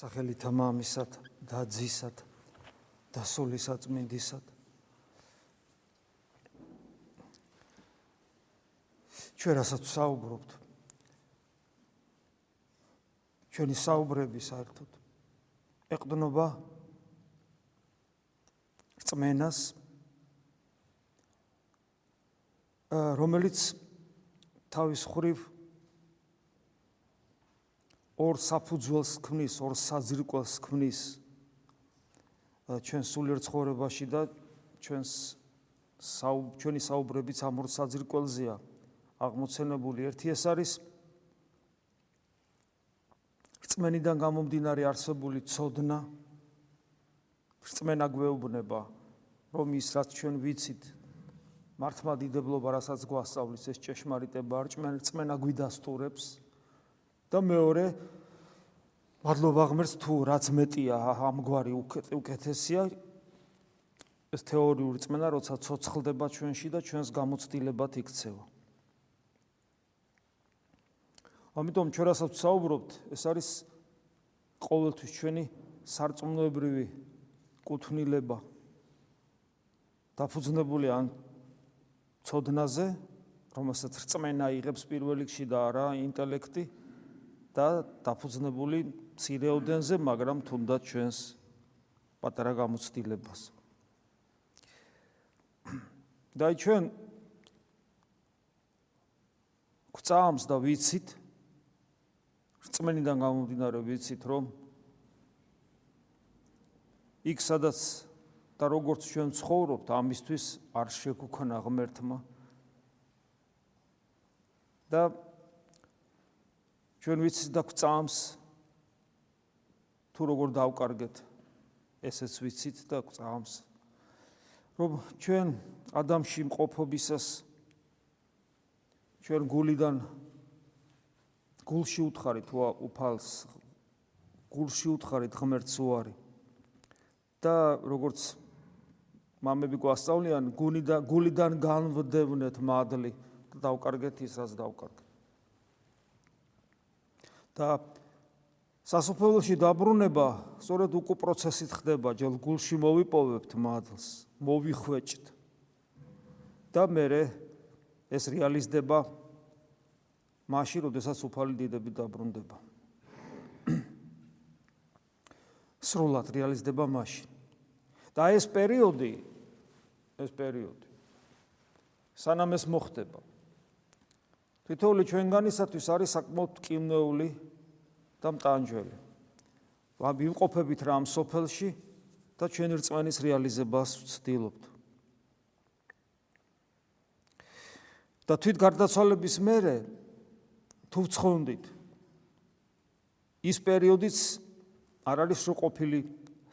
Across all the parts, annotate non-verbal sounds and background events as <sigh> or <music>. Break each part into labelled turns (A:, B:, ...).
A: სახელითა მამისად და ძისად და სულისად წმინდისად ჩვენ რასაც საუბრობთ ჩვენი საუბრები საერთოდ ეყდნობა წმენას რომელიც თავის ხრივ ორ საფუძველს ქმნის, ორ საძირკველს ქმნის ჩვენ სულიერ ცხოვრებაში და ჩვენს ჩვენი საუბრებიც ამ ორ საძირკველზეა აღმოცენებული. ერთი ეს არის რწმენიდან გამომდინარე არსებული ცოდნა. რწმენა გვეუბნება, რომ ის რაც ჩვენ ვიცით, მართლმადიდებლობა, რასაც გვასწავლის ეს ჭეშმარიტება, რწმენა გვიდასტურებს. და მეორე მადლობა ღმერთს თუ რაც მეტია ამგვარი უკეთესია ეს თეორიული წმენა როცა ცოცხლდება ჩვენში და ჩვენს გამოცდილებად იქცევა. ამიტომ ჩვენ რასაც საუბრობთ, ეს არის ყოველთვის ჩვენი სარწმუნოებრივი კუთვნილება. დაფუძნებული ან ცოდნაზე, რომელსაც რწმენა იღებს პირველ რიგში და არა ინტელექტი. და დაფუძნებული ცირეოდენზე, მაგრამ თუნდაც ჩვენს პატარა გამოცდილებას. და ჩვენ გვწამს და ვიცით რწმენიდან გამომდინარე ვიცით რომ იქ სადაც და როგორც ჩვენ ცხოვრობთ ამისთვის არ შეგვქონა ღმერთმა და ჩვენ ვიცით და გვწამს თუ როგორ დავკარგეთ ესეც ვიცით და გვწამს. რომ ჩვენ ადამიანში მყოფობისას ჩვენ გულიდან გულში უთხარით უფალს გულში უთხარით ღმერთს უარი და როგორც მამები გვასწავლიან გულიდან გულიდან განვდევნეთ მადლი და დავკარგეთ ის რაც დავკარგეთ და სასופველში დაბრუნება სწორედ უკუ პროცესით ხდება, ჯერ გულში მოვიპოვებთ მადლს, მოვიხვეჭთ. და მე ეს რეალიზდება მაშინ, როდესაც უფალი დიდები დაბრუნდება. <coughs> სრულად რეალიზდება მაშინ. და ეს პერიოდი ეს პერიოდი სანამ ეს მოხდება თითოეული ჩვენგანისათვის არის საკმაოდ კიმნეული და მტანჯველი. ვა ვიმყოფებით რა ამ სოფელში და ჩვენი რწმენის რეალიზებას ვცდილობთ. და თვით გარდაცვალების მერე თუ ვცხონდით ის პერიოდიც არ არის სრულყოფილი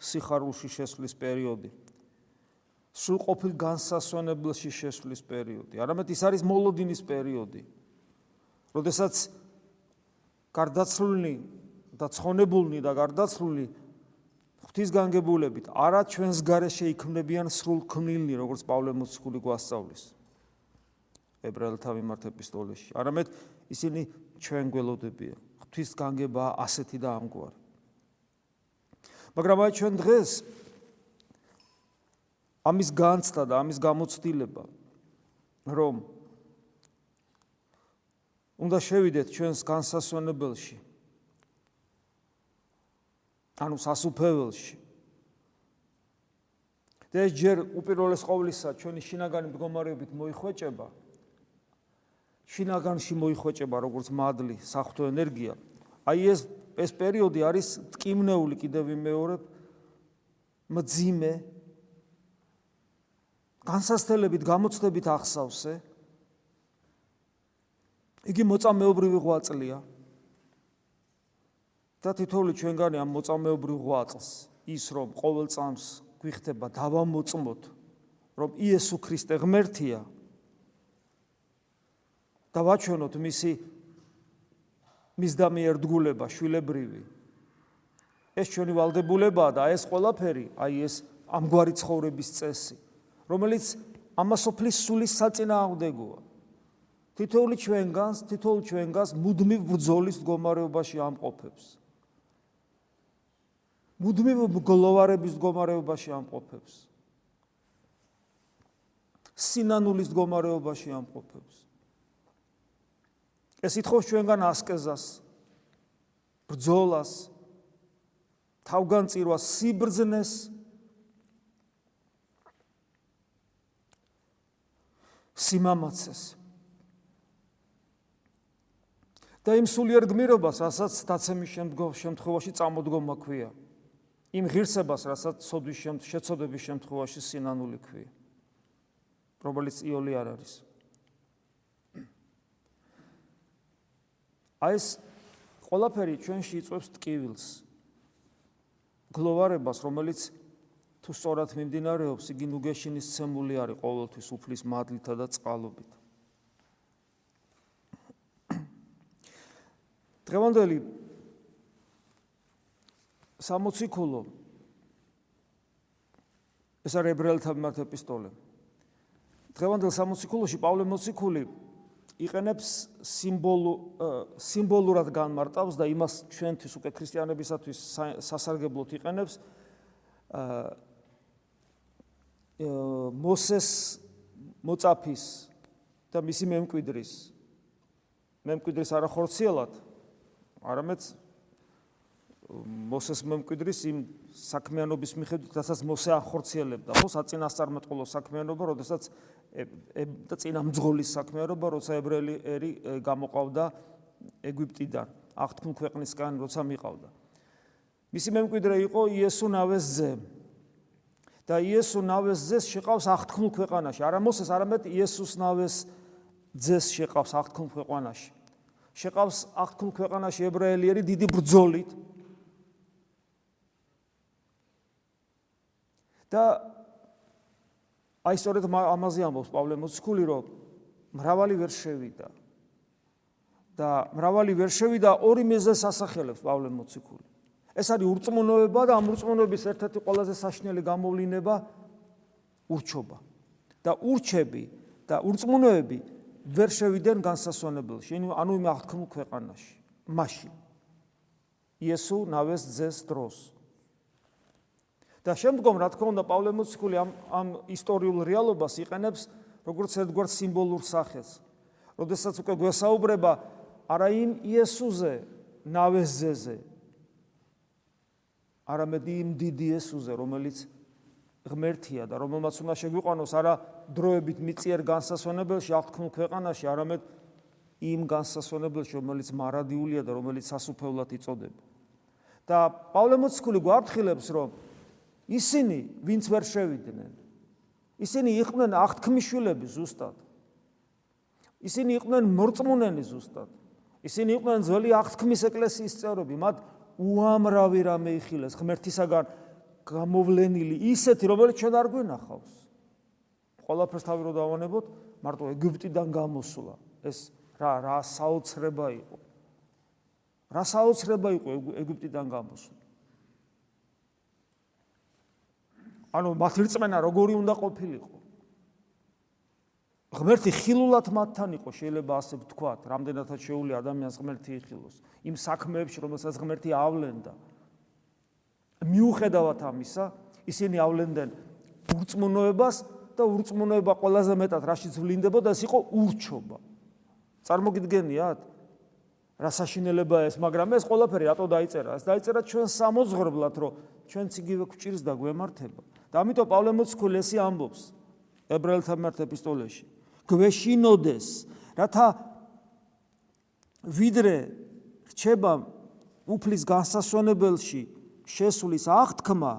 A: სიხარულში შესვლის პერიოდი. სრულყოფილ განსასვენებელში შესვლის პერიოდი. არამედ ის არის მოლოდინის პერიოდი. როდესაც გარდაცვლილი და ცხონებულნი და გარდაცვლილი ღვთისგანგებულებით არა ჩვენს გარეშე იქმნებიან სრულ ქმნილნი როგორც პავლე მოციქული გვასწავლის. ებრაელთა მიმართ ეპისტოლეში. არამედ ისინი ჩვენ გველოდებიან. ღვთისგანგება ასეთი და ამგვარი. მაგრამ აი ჩვენ დღეს ამის განცდა და ამის გამოცდილება რომ უნდა შევიდეთ ჩვენს განსასვენებელში. ანუ სასუფეველში. და ეს ჯერ უპირველეს ყოვლისა ჩვენი შინაგანი მდგომარეობით მოიხვეჭება. შინაგანში მოიხვეჭება როგორც მადლი, საფრთხო ენერგია. აი ეს ეს პერიოდი არის ტკივნეული კიდევ მეორე მძიმე განსასწრებით გამოცდებით ახსავსე იგი მოწამეობრივი ღვაწლია. და თითოეული ჩვენგანი ამ მოწამეობრივ ღვაწლს ის რომ ყოველ წამს გვიხდება დავამოწმოთ რომ იესო ქრისტე ღმერთია და ვაჩვენოთ მისი მის დამიერდგულება შვილებრივი ეს ჩვენი ვალდებულებაა და ეს ყველაფერი აი ეს ამგვარი ცხოვრების წესი რომელიც ამასופლის სულის საწინააღმდეგოა თითოეული ჩვენგანს, თითოეული ჩვენგანს მუდმივ ბრძოლის მდგომარეობაში ამყოფებს. მუდმივ მგლოვარების მდგომარეობაში ამყოფებს. სინანულის მდგომარეობაში ამყოფებს. ეს ითხოვს ჩვენგან ასკეზას, ბრძოლას, თავგანწირვას, სიბრძნეს. სიმამაცეს. და იმ სულიერ გმირობას, რასაც დაცემის შემთხვევაში წამოდგომა ქვია. იმ ღირსებას, რასაც სოდვის შეცოდების შემთხვევაში სინანული ქვია. რომელიც იოლი არ არის. აი ეს ყველაფერი ჩვენში იწვევს ტკივილს. გლოვარებას, რომელიც თუ სწორად მიმდინარეობს, იგი ნუგეშინის ცემული არის ყოველთვის უფლის მადლითა და წყალობით. დღევანდელი 60 ქულო ეს არის ებრაელთა მიმართ ეპისტოლე. დღევანდელ 60 ქულოში პავლე მოციქული იყენებს სიმბოლო სიმბოლურად განმარტავს და იმას ჩვენთვის უკვე ქრისტიანებისათვის სასარგებლოდ იყენებს აა მოსეს მოწაფის და მისი მემკვიდრის მემკვიდრის არახორციელად არამედ მოსეს მემკვიდრის იმ საქმიანობის მიხედვით, რასაც მოსე ახორციელებდა, ხო, საწინასწარმეტყველო საქმიანობა, როდესაც და წინამძღოლის საქმიანობა, როცა ებრაელი ერი გამოყავდა ეგვიპტიდან, აღთქმ ქვეყნისგან, როცა მიყავდა. მისი მემკვიდრე იყო იესო ნავეს ძე. და იესო ნავეს ძეს შეყავს აღთქმ ქვეყანაში, არა მოსეს, არამედ იესოს ნავეს ძეს შეყავს აღთქმ ქვეყანაში. შეყავს აღთქმ ქვეყანაში ებრაელი ერი დიდი ბრძოლით, და აი სწორედ ამაზე ამბობს პავლე მოციქული რომ მრავალი ვერ შევიდა. და მრავალი ვერ შევიდა ორი მეზეს ასახელებს პავლე მოციქული. ეს არის ურწმუნოება და ამ ურწმუნოების ერთ-ერთი ყველაზე საშნელი გამოვლინება ურჩობა. და ურჩები და ურწმუნოები ვერ შევიდნენ განსასვენებელში ანუ იმ აღთქმულ ქვეყანაში მაშინ. იესო ნავეს ძეს დროს. და შემდგომ რა თქმა უნდა პავლე მოციქული ამ ამ ისტორიულ რეალობას იყენებს როგორც ერთგვარ სიმბოლურ სახეს. როდესაც უკვე გვესაუბრება არა იმ იესოზე, ნავეზეზე, არამედ იმ დიდი იესოზე, რომელიც ღმერთია და რომელმაც უნდა შეგვიყვანოს არა დროებით მიწიერ განსასვენებელში აღთქმულ ქვეყანაში, არამედ იმ განსასვენებელში, რომელიც მარადიულია და რომელიც სასუფევლად იწოდება. და პავლე მოციქული გვარტხილებს, რომ ისინი ვინც ვერ შევიდნენ ისინი იყვნენ აღთქმიშვილები ზუსტად. ისინი იყვნენ მორწმუნენი ზუსტად. ისინი იყვნენ ძველი აღთქმის ეკლესიის წევრები. მათ უამრავი რამე იხილეს ღმერთისაგან გამოვლენილი ისეთი რომელიც ჩვენ არ გვინახავს ყველაფერს თავი რო დავანებოთ მარტო ეგვიპტიდან გამოსვლა ეს რა რა საოცრება იყო რა საოცრება იყო ეგვიპტიდან გამოსვლა ანუ მათ რწმენა როგორი უნდა ყოფილიყო? ღმერთი ხილულად მათთან იყო, შეიძლება ასე ვთქვათ, რამდენადაც შეუული ადამიანს ღმერთი იხილოს. იმ საქმეებში, რომელსაც ღმერთი ავლენდა. მიუხედავად ამისა, ისინი ავლენდნენ ურწმუნოებას და ურწმუნოება ყველაზე მეტად რაშიც ვლინდებოდა, ეს იყო ურჩობა. წარმოგიდგენიათ? რა საშინელებაა ეს, მაგრამ ეს ყველაფერი რატო დაიწერა? ეს დაიწერა ჩვენ სამოძღვრებლად, რომ ჩვენც იგივე გვჭირს და გვემართება. და ამიტომ პავლე მოციქული ესე ამბობს ებრაელთა მიმართ ეპისტოლეში გვეშინოდეს რათა ვიდრე რჩება უფლის განსასვენებელში შესulis აღთქმა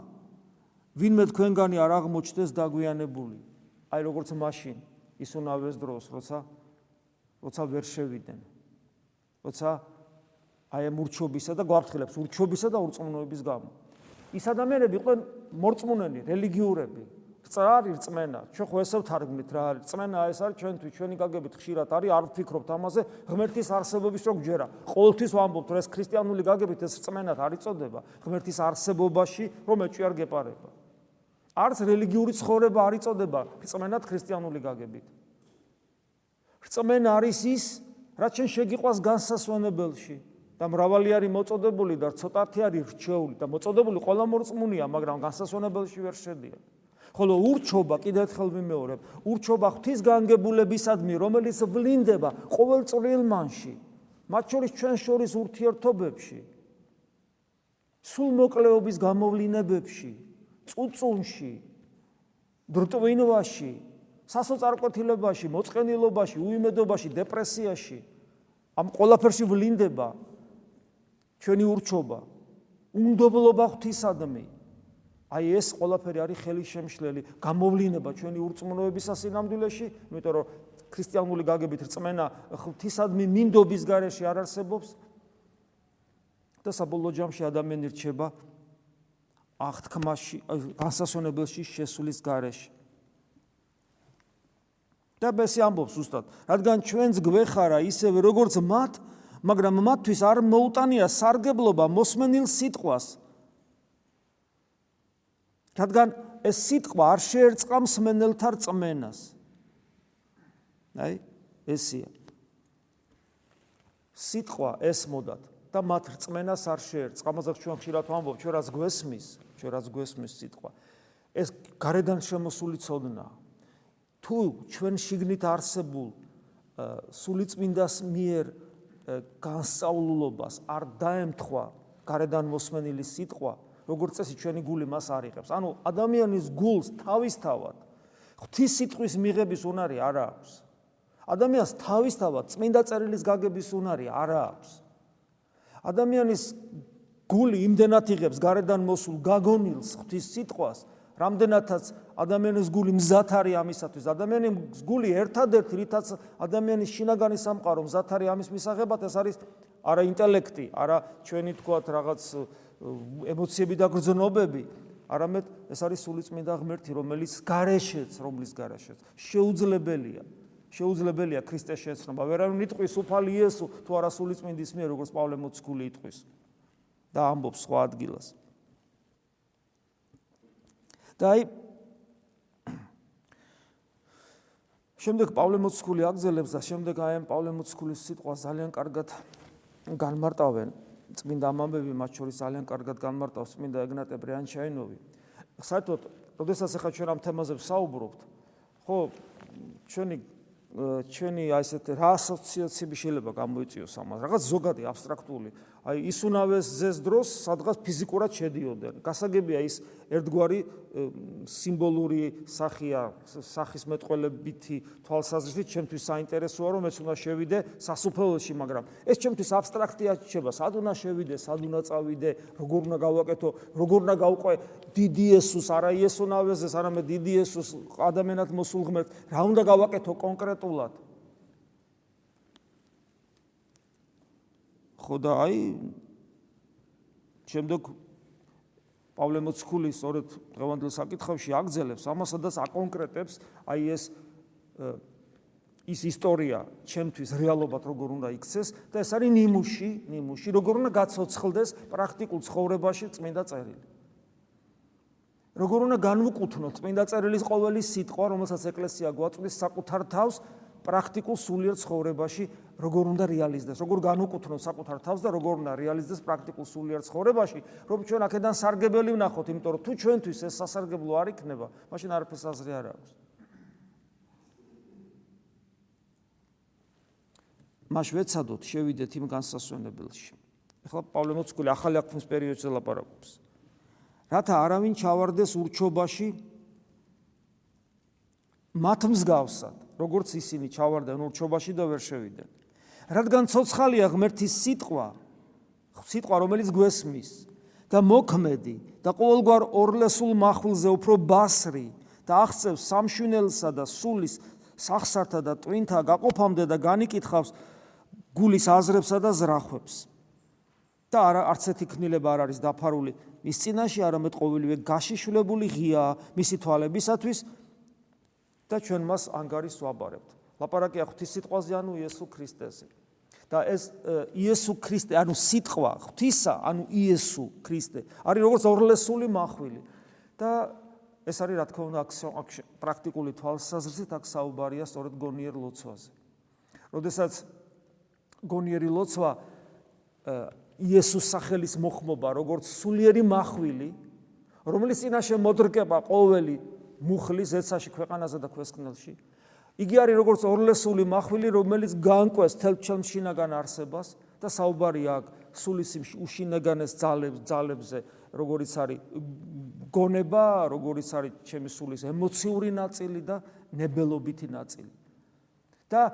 A: ვინმე თქვენგანი არ აღმოჩნდეს დაგვიანებული აი როგორც მაშინ ის უნავეს დროს როცა როცა ვერ შევიდნენ როცა აი ამ ურჩობისა და გვაფრთხილებს ურჩობისა და ურწმუნოების გამო ის ადამიანები იყვნენ მორწმუნენი, რელიგიურები. რწა არის რწმენა. ჩვენ ხო ესე ვთარგმნით რა არის რწმენა ეს არის ჩვენთვის ჩვენი გაგებით ხშირად არის არ ვფიქრობთ ამაზე ღმერთის არსებობის რო გჯერა. ყოველთვის ვამბობთ რომ ეს ქრისტიანული გაგებით ეს რწმენად არ იწოდება ღმერთის არსებობაში რომ ეჭვი არ გეპარება. არც რელიგიური ცხოვრება არ იწოდება რწმენად ქრისტიანული გაგებით. რწმენა არის ის რაც ჩვენ შეგიყვას განსასვენებელში. და მრავალი არის მოწოდებული და ცოტათი არის რჩეული და მოწოდებული ყველა მორწმუნეა, მაგრამ განსასვენებელში ვერ შედიან. ხოლო ურჩობა კიდევ ერთხელ ვიმეორებ, ურჩობა ღვთის განგებულებისადმი, რომელიც ვლინდება ყოველ წრილმანში, მათ შორის ჩვენ შორის ურთიერთობებში, სულ მოკლეობის გამოვლინებებში, წუწუნში, დრტვინვაში, სასოწარკვეთილებაში, მოწყენილობაში, უიმედობაში, დეპრესიაში ამ ყველაფერში ვლინდება ჩვენი ურჩობა, უნდობლობა ღვთისადმი. აი ეს ყველაფერი არის ხელისშემშლელი გამოვლინება ჩვენი ურწმუნოების ასინამდვილეში, იმიტომ რომ ქრისტიანული გაგებით რწმენა ღვთისადმი მინდობის გარეშე არ არსებობს და საბოლოო ჯამში ადამიანი რჩება აღთქმაში, განსასვენებელში შესulis გარეშე. და ბესი ამბობს უსტად, რადგან ჩვენს გვეხარა ისევე როგორც მათ, მაგრამ მათთვის არ მოუტანია სარგებლობა მოსმენილ სიტყვას. რადგან ეს სიტყვა არ შეერწყა მსმენელთა რწმენას. აი, ესია. სიტყვა ესმოდათ და მათ რწმენას არ შეერწყა. ამაზე ჩვენ ხშირად ვამბობ, ჩვენ რაც გვესმის, ჩვენ რაც გვესმის სიტყვა. ეს გარედან შემოსული ცოდნაა. თუ ჩვენ შიგნით არსებულ სულიწმინდას მიერ განსწავლულობას არ დაემთხვა გარედან მოსმენილი სიტყვა, როგორც წესი ჩვენი გული მას არიღებს. ანუ ადამიანის გულს თავისთავად ღვთის სიტყვის მიღების უნარი არ აქვს. ადამიანს თავისთავად წმინდა წერილის გაგების უნარი არ აქვს. ადამიანის გული იმდენად იღებს გარედან მოსულ გაგონილს ღვთის სიტყვას, რამდენადაც ადამიანის გული მზად არის ამისათვის. ადამიანის გული ერთადერთი რითაც ადამიანის შინაგანი სამყარო მზად არის ამის მისაღებად ეს არის არა ინტელექტი არა ჩვენი თქვათ რაღაც ემოციები და გრძნობები. არამედ ეს არის სულიწმინდა ღმერთი რომელიც გარეშეც რომლის გარეშეც შეუძლებელია შეუძლებელია ქრისტეს შეცნობა. ვერავინ იტყვის უფალი იესო თუ არა სულიწმინდის მიერ როგორც პავლე მოციქული იტყვის. და ამბობს სხვა ადგილას. და აი შემდეგ პავლე მოციქული აგზელებს და შემდეგ აი ამ პავლე მოციქულის სიტყვა ძალიან კარგად განმარტავენ. წმინდა ამბები მათ შორის ძალიან კარგად განმარტავს წმინდა ეგნატე ბრიანჩაინოვი საერთოდ როდესაც ახლა ჩვენ ამ თემაზე ვსაუბრობთ ხო ჩვენი ჩვენი აი ესეთ რა ასოციაციები შეიძლება გამოიწვიოს ამას? რაღაც ზოგადი აბსტრაქტული აი ისუნავეს ზეს დროს სადღაც ფიზიკურად შედიოდნენ. გასაგებია ის ერთგვარი სიმბოლური სახია, სახის მეტყველებითი თვალსაზრისით ჩემთვის საინტერესოა რომ ეს უნდა შევიდე სასუფეველში, მაგრამ ეს ჩემთვის აბსტრაქტია შეიძლება, სად უნდა შევიდე, სად უნდა წავიდე, როგორ უნდა გავაკეთო, როგორ უნდა გავყვე დიდი იესოს, არა იესონავეს, არამედ დიდი იესოს ადამიანად მოსულ ღმერთს, რა უნდა გავაკეთო კონკრეტულად? ხო და აი შემდეგ პავლე მოციქული სწორედ დღევანდელ საკითხებში აგზელებს ამასადაც აკონკრეტებს აი ეს ის ისტორია ჩემთვის რეალობად როგორ უნდა იქცეს და ეს არის ნიმუში, ნიმუში როგორ უნდა გაცოცხლდეს პრაქტიკულ ცხოვრებაში წმინდა წერილი. როგორ უნდა განვუკუთნოთ წმინდა წერილის ყოველი სიტყვა, რომელსაც ეკლესია გვაწვდის საკუთარ თავს პრაქტიკულ სულიერ ცხოვრებაში როგორ უნდა რეალიზდეს, როგორ განუკუთვნოს საკუთარ თავს და როგორ უნდა რეალიზდეს პრაქტიკულ სულიერ ცხოვრებაში, რომ ჩვენ აქედან სარგებელი ვნახოთ, იმიტომ რომ თუ ჩვენთვის ეს სასარგებლო არ იქნება, მაშინ არაფერს აზრი არ აქვს. მას ვეცადოთ შევიდეთ იმ განსასვენებელში. ახლა პავლე მოციქული ახალი აღთქმის პერიოდზე ლაპარაკობს. რათა არავინ ჩავარდეს ურჩობაში მათ მსგავსად, როგორც ისინი ჩავარდნენ ურჩობაში და ვერ შევიდნენ. რადგან ცოცხალია ღმერთის სიტყვა, სიტყვა რომელიც გვესმის და მოქმედი და ყოველგვარ ორლესულ מחვილზე უფრო ბასრი და აღწევს სამშვინელსა და სულის სახსართა და ტვინთა გაყოფამდე და განიკითხავს გულის აზრებსა და ზრახვებს. და არა არც ერთი ქნილება არ არის დაფარული მის წინაშე, არამედ ყოველივე გაშიშვლებული ღია მისი თვალებისათვის და ჩვენ მას ანგარის ვაბარებთ. ლაპარაკია ღვთის სიტყვაზე, ანუ იესო ქრისტეზე. და ეს იესო ქრისტე, ანუ სიტყვა ღვთისა, ანუ იესო ქრისტე, არის როგორც ორლესული მახვილი. და ეს არის რა თქმა უნდა აქ პრაქტიკული თვალსაზრისით აქ საუბარია სწორედ გონიერ ლოცვაზე. როდესაც გონიერი ლოცვა იესოს სახელის მოხმობა, როგორც სულიერი מחვილი, რომელიც წინაშე მოდრკება ყოველი მუხლი ზეცაში ქვეყანაზე და ქვესკნელში. იგი არის როგორც ორლესული מחვილი, რომელიც განკვეს თელ ჩელმშინაგან არსებას და საუბარია აქ სულის უშინაგანეს ძალებს ძალებზე, როგორიც არის გონება, როგორიც არის ჩემი სულის ემოციური ნაწილი და ნებელობითი ნაწილი. და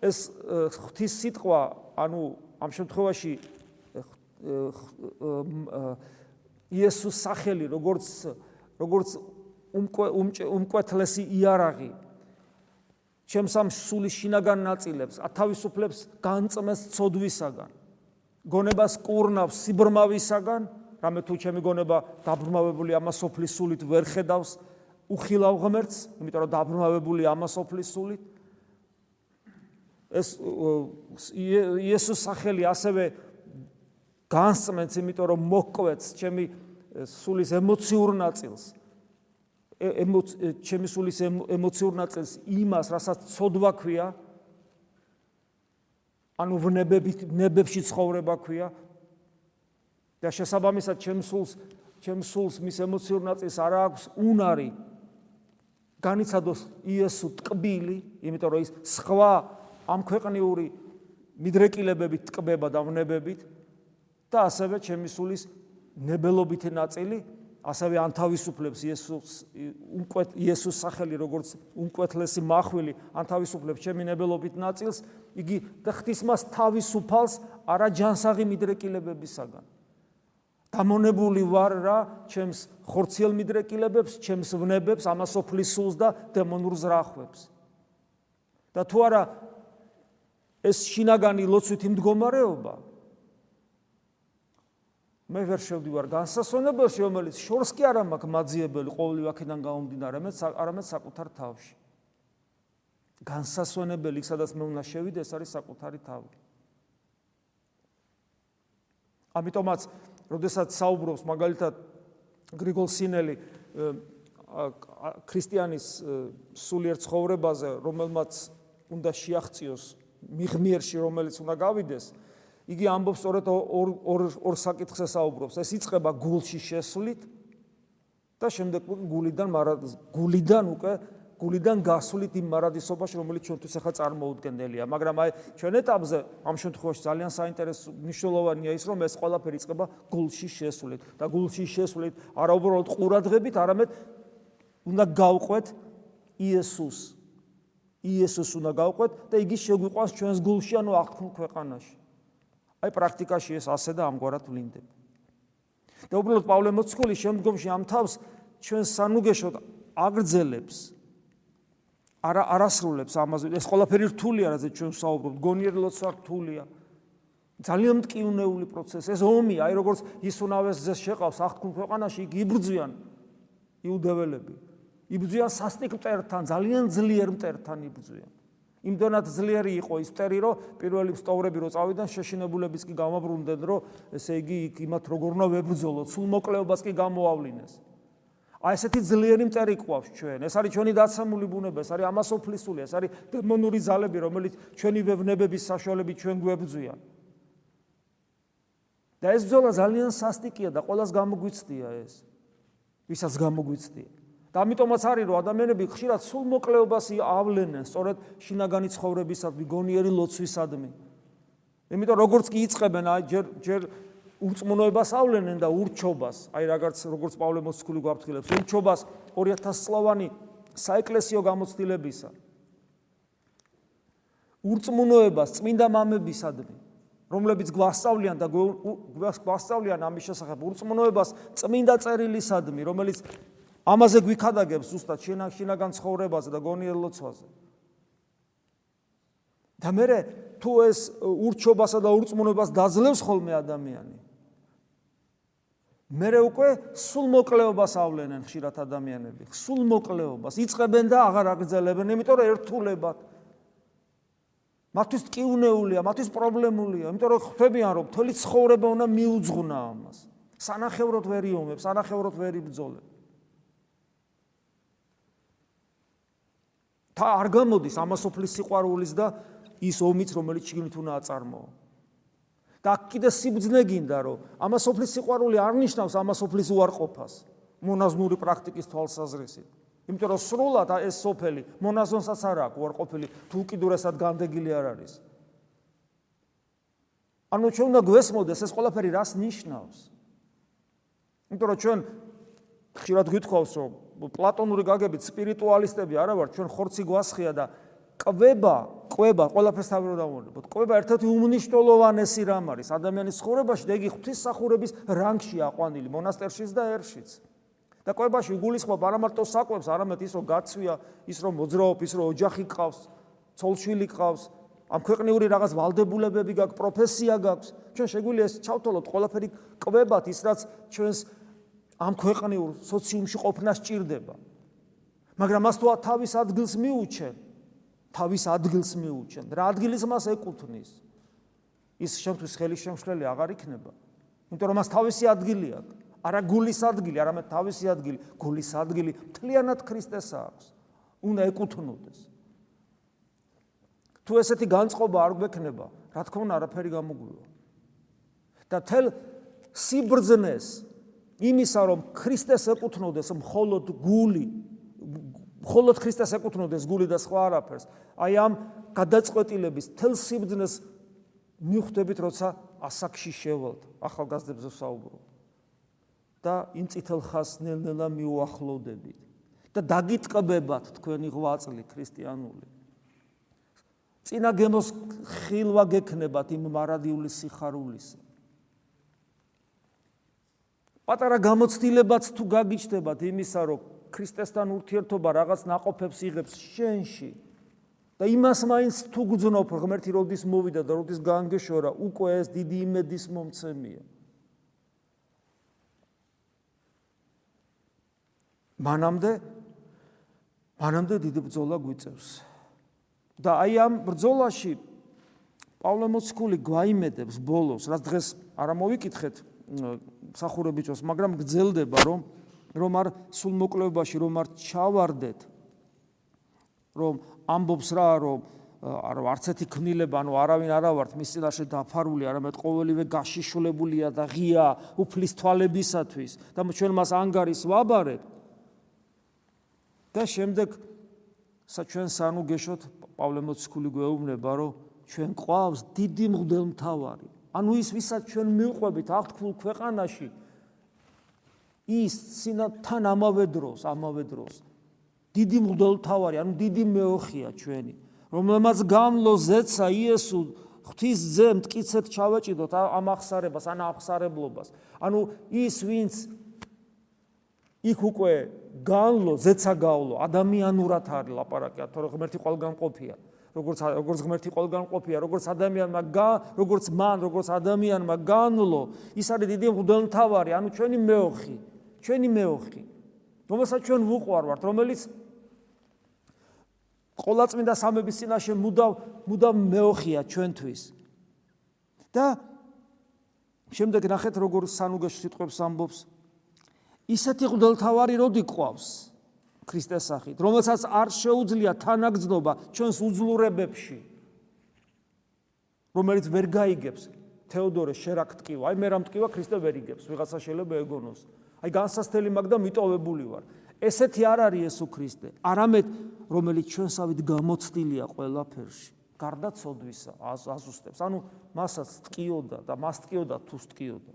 A: ეს ღვთის სიტყვა, ანუ ამ შემთხვევაში იესოს სახელი, როგორც როგორც უმკვეთლესი იარაღი. ჩემს ამ სულის შინაგან ნაწილებს ათავისუფლებს განწმეს ცოდვისაგან. გონებას კურნავს სიბრმავისაგან რამე თუ ჩემი გონება დაბრმავებული ამასოფლის სულით ვერ ხედავს უხილავ ღმერთს იმიტომ რომ დაბრმავებული ამასოფლის სულით. ეს იესოს სახელი ასევე განსწმენს იმიტომ რომ მოკვეთს ჩემი სულის ემოციურ ნაწილს ჩემი სულის ემოციურ ნაწილს იმას რასაც ცოდვა ქვია ანუ ვნებებით ნებებში ცხოვრება ქვია და შესაბამისად ჩემ სულს ჩემ სულს მის ემოციურ ნაწილს არ აქვს უნარი განიცადოს იესო ტკბილი იმიტომ რომ ის სხვა ამ ქვეყნიური მიდრეკილებებით ტკბება და ვნებებით და ასევე ჩემი სულის ნებელობითი ნაწილი ასევე ანთავისუფლებს იესოს უმკვეთ იესოს სახელი როგორც უმკვეთლესი מחვილი ანთავისუფლებს ჩემი ნებელობით ნაწილს იგი და ხთის მას თავისუფალს არა ჯანსაღი მიდრეკილებებისაგან. დამონებული ვარ რა ჩემს ხორციელ მიდრეკილებებს ჩემს ვნებებს ამასოფლის სულს და დემონურ ზრახვებს და თუ არა ეს შინაგანი ლოცვითი მდგომარეობა მე ვერ შევდივარ განსასვენებელში, რომელიც შორს კი არ მაქვს მაძიებელი ყოველი ვაქიდან გამომდინარე, მე არამედ საკუთარ თავში. განსასვენებელი, სადაც მე უნდა შევიდე, ეს არის საკუთარი თავი. ამიტომაც, როდესაც საუბრობს მაგალითად გრიგოლ სინელი ქრისტიანის სულიერ ცხოვრებაზე, რომელმაც უნდა შეაღწიოს მიღმიერში, რომელიც უნდა გავიდეს, იგი ამბობს სწორედ ორ ორ ორ საკითხს ესაუბრობს. ეს იწება გულში შესვლით და შემდეგ გულიდან მარად გულიდან უკვე გულიდან გასვლით იმ მარადისობაში, რომელიც ჩვენთვის ახლა წარმოუდგენელია. მაგრამ აი ჩვენ ეტაპზე ამ შემთხვევაში ძალიან საინტერესო მნიშვნელოვანია ის, რომ ეს ყველაფერი იწება გულში შესვლით და გულში შესვლით არა უბრალოდ ყურადღებით, არამედ უნდა გავყვეთ იესოს. იესოს უნდა გავყვეთ და იგი შეგვიყვანს ჩვენს გულში, ანუ აღთქმულ ქვეყანაში. აი პრაქტიკაში ეს ასე და ამგვარად ვლინდება. და უბრალოდ პავლე მოციქული შემდგომში ამ თავს ჩვენ სანუგეშოდ აგრძელებს არა არასრულებს ამაზე. ეს ყველაფერი რთულია რაზე ჩვენ საუბრობთ. გონიერლოც რთულია. ძალიან მტკივნეული პროცესი. ეს ომი აი როგორც ისუნავეს ძეს შეყავს აღთქმ ქვეყანაში იგი იბრძვიან იუდეველები. იბრძვიან სასტიკ მტერთან ძალიან ძლიერ მტერთან იბრძვიან იმდანაც ძლიერი იყო ის წერი, რომ პირველი სტოვრები რო წავიდნენ, შეშინებულებიც კი გამაბრუნდნენ, რომ ესე იგი იქ იმათ როგორ უნდა ვებრძოლოთ, სულ მოკლეობას კი გამოავლინეს. აი ესეთი ძლიერი წერი ყავს ჩვენ. ეს არის ჩვენი დაცემული ბუნება, ეს არის ამასოფლისული, ეს არის დემონური ძალები, რომელიც ჩვენი ვებნებების საშუალებით ჩვენ გვებრძვიან. და ეს ბრძოლა ძალიან სასტიკია და ყოველას გამოგვიცდია ეს. ვისაც გამოგვიცდია. და ამიტომაც არის რომ ადამიანები ხშირად სულ მოკლეობას ავლენენ სწორედ შინაგანი ცხოვრებისადმი გონიერი ლოცვისადმი. იმიტომ როგორც კი იწებენ აი ჯერ ჯერ ურწმუნოებას ავლენენ და ურჩობას, აი რაღაც როგორც პავლე მოციქული გვაფრთხილებს, ურჩობას 2000 წლოვანი საეკლესიო გამოცდილებისა. ურწმუნოებას წმინდა მამებისადმი, რომლებიც გვასწავლიან და გვასწავლიან ამის შესახებ ურწმუნოებას წმინდა წერილისადმი, რომელიც ამაზე გვიქადაგებს ზუსტად შინაგან ცხოვრებაზე და გონიერ ლოცვაზე. და მე თუ ეს ურჩობასა და ურწმუნობას დაძლევს ხოლმე ადამიანი. მე უკვე სულ მოკლეობას ავლენენ ხშირად ადამიანები, სულ მოკლეობას იწებენ და აღარ აგრძელებენ, იმიტომ რომ ერთულებად მათთვის ტკივნეულია, მათთვის პრობლემულია, იმიტომ რომ ხვდებიან რომ თელი ცხოვრება უნდა მიუძღვნა ამას. სანახევროდ ვერ იომებს, სანახევროდ ვერ იბძოლებს. თა არ გამოდის ამასოფლის სიყვარულის და ის ომიც რომელიც შიგნით უნდა აწარმოო. და კიდე სიბძნე გინდა რომ ამას ოფლის სიყვარული არ ნიშნავს ამას ოფლის უარყოფას მონაზნური პრაქტიკის თვალსაზრისით. იმიტომ რომ სრულად ეს სოფელი მონაზონსაც არ აქვს უარყოფილი თუ კიდურესად განდეგილი არ არის. ანუ ჩვენ უნდა გვესმოდეს ეს ყველაფერი რას ნიშნავს? იმიტომ რომ ჩვენ ხშირად გითხავს რომ პლატონური გაგებით სპირიტუალისტები არა ვარ ჩვენ ხორცი გვასხია და კვება, კვება, ყველაფერს თავი რომ დავუმორებოთ. კვება ერთ-ერთი უმნიშვნელოვანესი რამ არის ადამიანის ცხოვრებაში და იგი ღვთისმსახურების რანგში აყვანილი მონასტერშიც და ერშიც. და კვებაში გულისხმობ არა მარტო საკვებს, არამედ ის რომ გაცვია, ის რომ მოძრაობ, ის რომ ოჯახი ყავს, ცოლშვილი ყავს, ამ ქვეყნიური რაღაც ვალდებულებები გაქვს, პროფესია გაქვს. ჩვენ შეგვიძლია ეს ჩავთვალოთ ყველაფერი კვებათ ის რაც ჩვენს ამ ქვეყნიურ სოციუმში ყოფნას ჭირდება. მაგრამ მას თუ თავის ადგილს მიუჩენ, თავის ადგილს მიუჩენ. რა ადგილის მას ეკუთვნის? ის შემთხვევის ხელისშემშლელი აღარ იქნება. იმიტომ რომ მას თავისი ადგილი აქვს. არა გულის ადგილი, არამედ თავისი ადგილი, გულის ადგილი მთლიანად ქრისტეს აქვს. უნდა ეკუთვნოდეს. თუ ესეთი განწყობა არ გვექნება, რა თქმა უნდა, არაფერი გამოგვივა. და თელ სიბრძნეს იმისა, რომ ქრისტეს ეკუთვნოდეს მხოლოდ გული, მხოლოდ ქრისტეს ეკუთვნოდეს გული და სხვა არაფერს. აი ამ გადაწყვეტილების თელ სიბძნეს მიხვდებით, როცა ასაკში შევალთ, ახალგაზრდებზე საუბრობ. და იმ წითელ ხას ნელ-ნელა მიუახლოვდებით და დაგიტყბებათ თქვენი ღვაწლი ქრისტიანული. წინა გემოს ხილვა გექნებათ იმ მარადიული სიხარულისა. პატარა გამოცდილებაც თუ გაგიჩნდებათ იმისა, რომ ქრისტესთან ურთიერთობა რაღაც ناقოფებს იღებს შენში და იმას მაინც თუ გძნობ ღმერთი როდის მოვიდა და როდის გაანგეშორა, უკვე ეს დიდი იმედის მომცემია. მანამდე მანამდე დიდი ბრძოლა გვიწევს. და აი ამ ბრძოლაში პავლე მოციქული გვაიმედებს ბოლოს, რაც დღეს არა მოვიკითხეთ, ამოვიკითხეთ სახურებიჩოს მაგრამ გძელდება რომ რომ არ სულ მოკლევაში რომ არ ჩავარდეთ რომ ამბობს რა რომ არ არც ერთი ქმნილება ანუ არავინ არა ვართ მის წინაშე დაფარული არამედ ყოველივე გაშიშულებულია და ღია უფლის თვალებისათვის. და ჩვენ მას ანგარის ვაბარებ და შემდეგ საჩვენ სანუ გეშოთ პავლე მოციქული გვეუბნება რომ ჩვენ ყავს დიდი მღვდელმთავარი ანუ ის ვისაც ჩვენ მივყვებით აღთქმულ ქვეყანაში ის სინათან ამავე დროს, ამავე დროს დიდი მღვდელმთავარი, ანუ დიდი მეოხია ჩვენი, რომელმაც გამლო ზეცა იესო ღვთის ძე მткиცეთ ჩავეჭიდოთ ამ აღსარებას, ან აღსარებლობას. ანუ ის ვინც იქ უკვე განლო, ზეცა გავლო, ადამიანურად არის ლაპარაკი, თორე ღმერთი ყველგან ყოფია. როგორც როგორც ღმერთი ყველგან ყოფია, როგორც ადამიანმა გა, როგორც მან, როგორც ადამიანმა განლო, ის არის დიდი მღვდელმთავარი, ანუ ჩვენი მეოხი. ჩვენი მეოხი რომელსაც ჩვენ ვუყვარვართ რომელიც ყოლაწმინდა სამების წინაშე მუდამ მუდამ მეოხია ჩვენთვის. და შემდეგ ნახეთ როგორ სანუგეში სიტყვებს ამბობს. ისეთი ღმერთთავარი როდი ყავს ქრისტეს სახით, რომელსაც არ შეუძლია თანაგრძნობა ჩვენს უძლურებებში, რომელიც ვერ გაიგებს თეოდორე შერა გტკივა. აი მე რამ გტკივა ქრისტე ვერ იგებს, ვიღაცა შეიძლება ეგონოს. აი განსასწრელი მაგ და მიტოვებული ვარ. ესეთი არ არის იესო ქრისტე, არამედ რომელიც ჩვენსავით გამოცდილია ყველაფერში, გარდა ცოდვისა, აზუსტებს. ანუ მასაც ტკიოდა და მას ტკიოდა თუ ტკიოდა.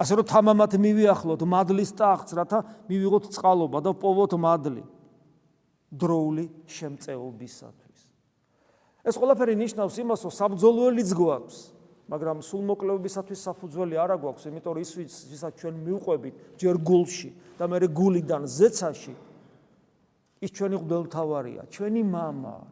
A: ასე რომ თამამად მივიახლოთ მადლის ტახტს, რათა მივიღოთ წყალობა და პოვოთ მადლი დროული შემწეობისათვის. ეს ყველაფერი ნიშნავს იმას, რომ საბძოლველიც გვაქვს. მაგრამ სულ მოკლევებისათვის საფუძველი არ აგვაქვს, იმიტომ რომ ის ვისაც ჩვენ მიუყვებით ჯერ გულში და მე გულიდან ზეცაში ის ჩვენი ღმერთთავარია, ჩვენი мама,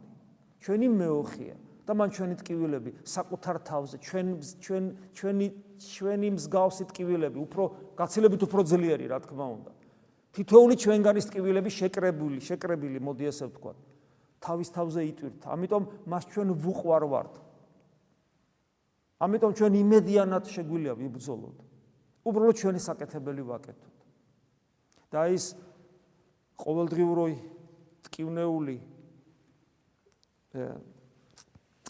A: ჩვენი მეოხია და მან ჩვენი ტკივილები საკუთარ თავზე, ჩვენ ჩვენ ჩვენი ჩვენი მსგავსი ტკივილები, უფრო გაცილებით უფრო ძლიერი, რა თქმა უნდა. თითოეული ჩვენგანის ტკივილები შეკრებული, შეკრებილი, მოდი ესე ვთქვა. თავის თავზე იტვირთ. ამიტომ მას ჩვენ ვუყვარ ვართ. ამიტომ ჩვენ იმედიანად შეგვიძლია ვიბრძოლოთ. უბრალოდ ჩვენი საკეთებელი ვაკეთოთ. და ის ყოველდღიური ტკივნეული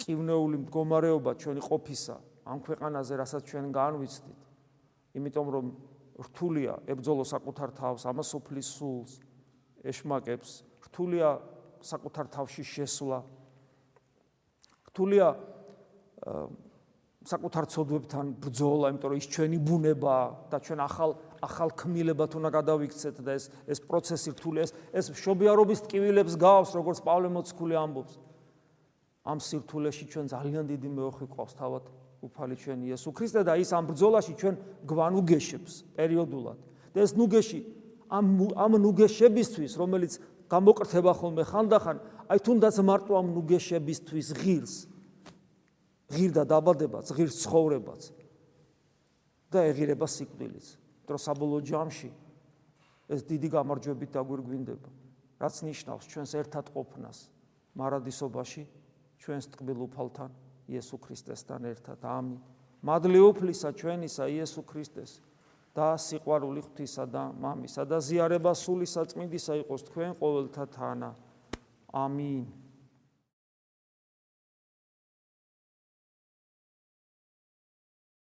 A: ტკივნეული მდგომარეობა ჩვენი ყოფისა ამ ქვეყანაზე, რასაც ჩვენ განვიცდით. იმიტომ რომ რთულია ებძოლო საკუთარ თავს, ამასופლის სულს ეშმაკებს, რთულია საკუთარ თავში შესვლა. რთულია საკუთარ ცოდვებთან ბრძოლა, იმიტომ რომ ის ჩვენი ბუნებაა და ჩვენ ახალ ახალ ქმნილებად უნდა გადავიქცეთ და ეს ეს პროცესი რთულია, ეს ეს შობიარობის ტკივილებს გავს, როგორც პავლე მოციქული ამბობს. ამ სირთულეში ჩვენ ძალიან დიდი მეოხი ყავს თავად უფალი ჩვენ იესო ქრისტე და ის ამ ბრძოლაში ჩვენ გვანუგეშებს პერიოდულად. და ეს ნუგეში ამ ამ ნუგეშებისთვის, რომელიც გამოკრთება ხოლმე ხანდახან, აი თუნდაც მარტო ამ ნუგეშებისთვის ღირს. ღირ და დაბადებაც, ღირს ცხოვრებაც და ეღირება სიკვდილიც. დრო საბოლოო ჯამში ეს დიდი გამარჯვებით დაგვირგვინდება. რაც ნიშნავს ჩვენს ერთად ყოფნას მარადისობაში, ჩვენს ტკბილ უფალთან, იესო ქრისტესთან ერთად. ამინ. მადლი უფლისა ჩვენისა იესო ქრისტეს და სიყვარული ღვთისა და მამისა და ზიარება სული საწმინდისა იყოს თქვენ ყოველთა თანა. ამინ.